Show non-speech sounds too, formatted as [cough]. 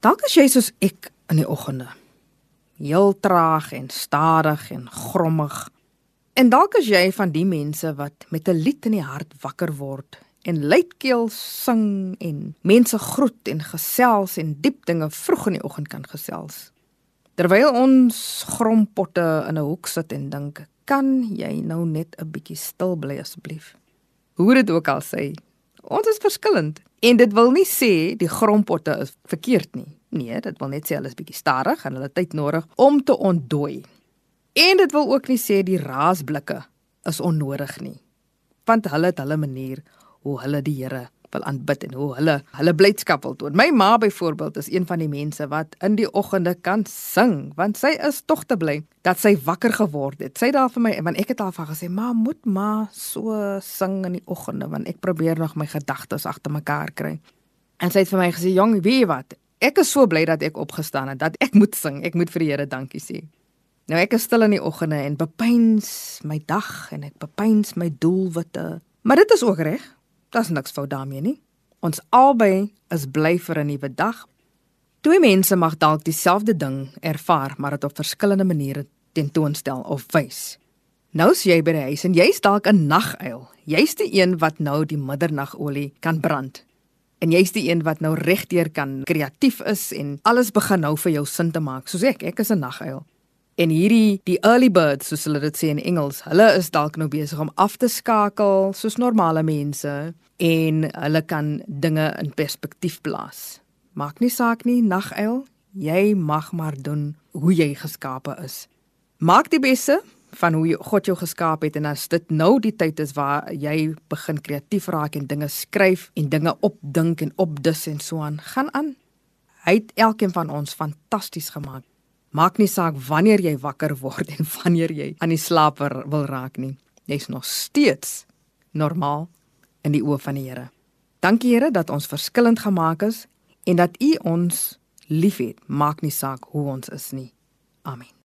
Dalk as jy soos ek in die oggende heel traag en stadig en grommig. En dalk is jy van die mense wat met 'n lied in die hart wakker word en luidkeel sing en mense groet en gesels en diep dinge vroeg in die oggend kan gesels. Terwyl ons grompotte in 'n hoek sit en dink, kan jy nou net 'n bietjie stil bly asseblief? Hoe dit ook al sê, ons is verskillend en dit wil nie sê die grompotte is verkeerd nie. Nee, dit wil net sê hulle is bietjie stadig en hulle tyd nodig om te ontdooi. En dit wil ook nie sê die raasblikke is onnodig nie. Want hulle het hulle manier hoe hulle die Here wil aanbid en hoe hulle hulle blydskap wil toon. My ma byvoorbeeld is een van die mense wat in die oggende kan sing, want sy is tog te bly dat sy wakker geword het. Sy daar vir my, want ek het haar van gesê, "Ma, moet ma so sing in die oggende want ek probeer nog my gedagtes agter mekaar kry." En sy het vir my gesê, "Jong, weet jy wat? Ek is so bly dat ek opgestaan het, dat ek moet sing. Ek moet vir die Here dankie sê." Nou ek is stil in die oggende en bepeins my dag en ek bepeins my doelwitte. Maar dit is ook reg. Daar's niks fout daarmee nie. Ons albei is bly vir 'n nuwe dag. Twee mense mag dalk dieselfde ding ervaar, maar dit op verskillende maniere tentoonstel of wys. Nou as jy by die huis en jy's dalk 'n naguil. Jy's die een wat nou die middernagolie kan brand. En jy's die een wat nou regdeur kan kreatief is en alles begin nou vir jou sin te maak. Soos ek, ek is 'n naguil. En hierdie die early birds soos hulle dit sê in Engels, hulle is dalk nou besig om af te skakel soos normale mense en hulle kan dinge in perspektief plaas. Maak nie saak nie, naguil, jy mag maar doen hoe jy geskape is. Maak die beste van hoe God jou geskaap het en as dit nou die tyd is waar jy begin kreatief raak en dinge skryf en dinge opdink en opdis en so aan, gaan aan. Hy het elkeen van ons fantasties gemaak. Maak nie saak wanneer jy wakker word en [laughs] wanneer jy aan die slaper wil raak nie. Jy's nog steeds normaal in die oë van die Here. Dankie Here dat ons verskillend gemaak is en dat U ons liefhet. Maak nie saak hoe ons is nie. Amen.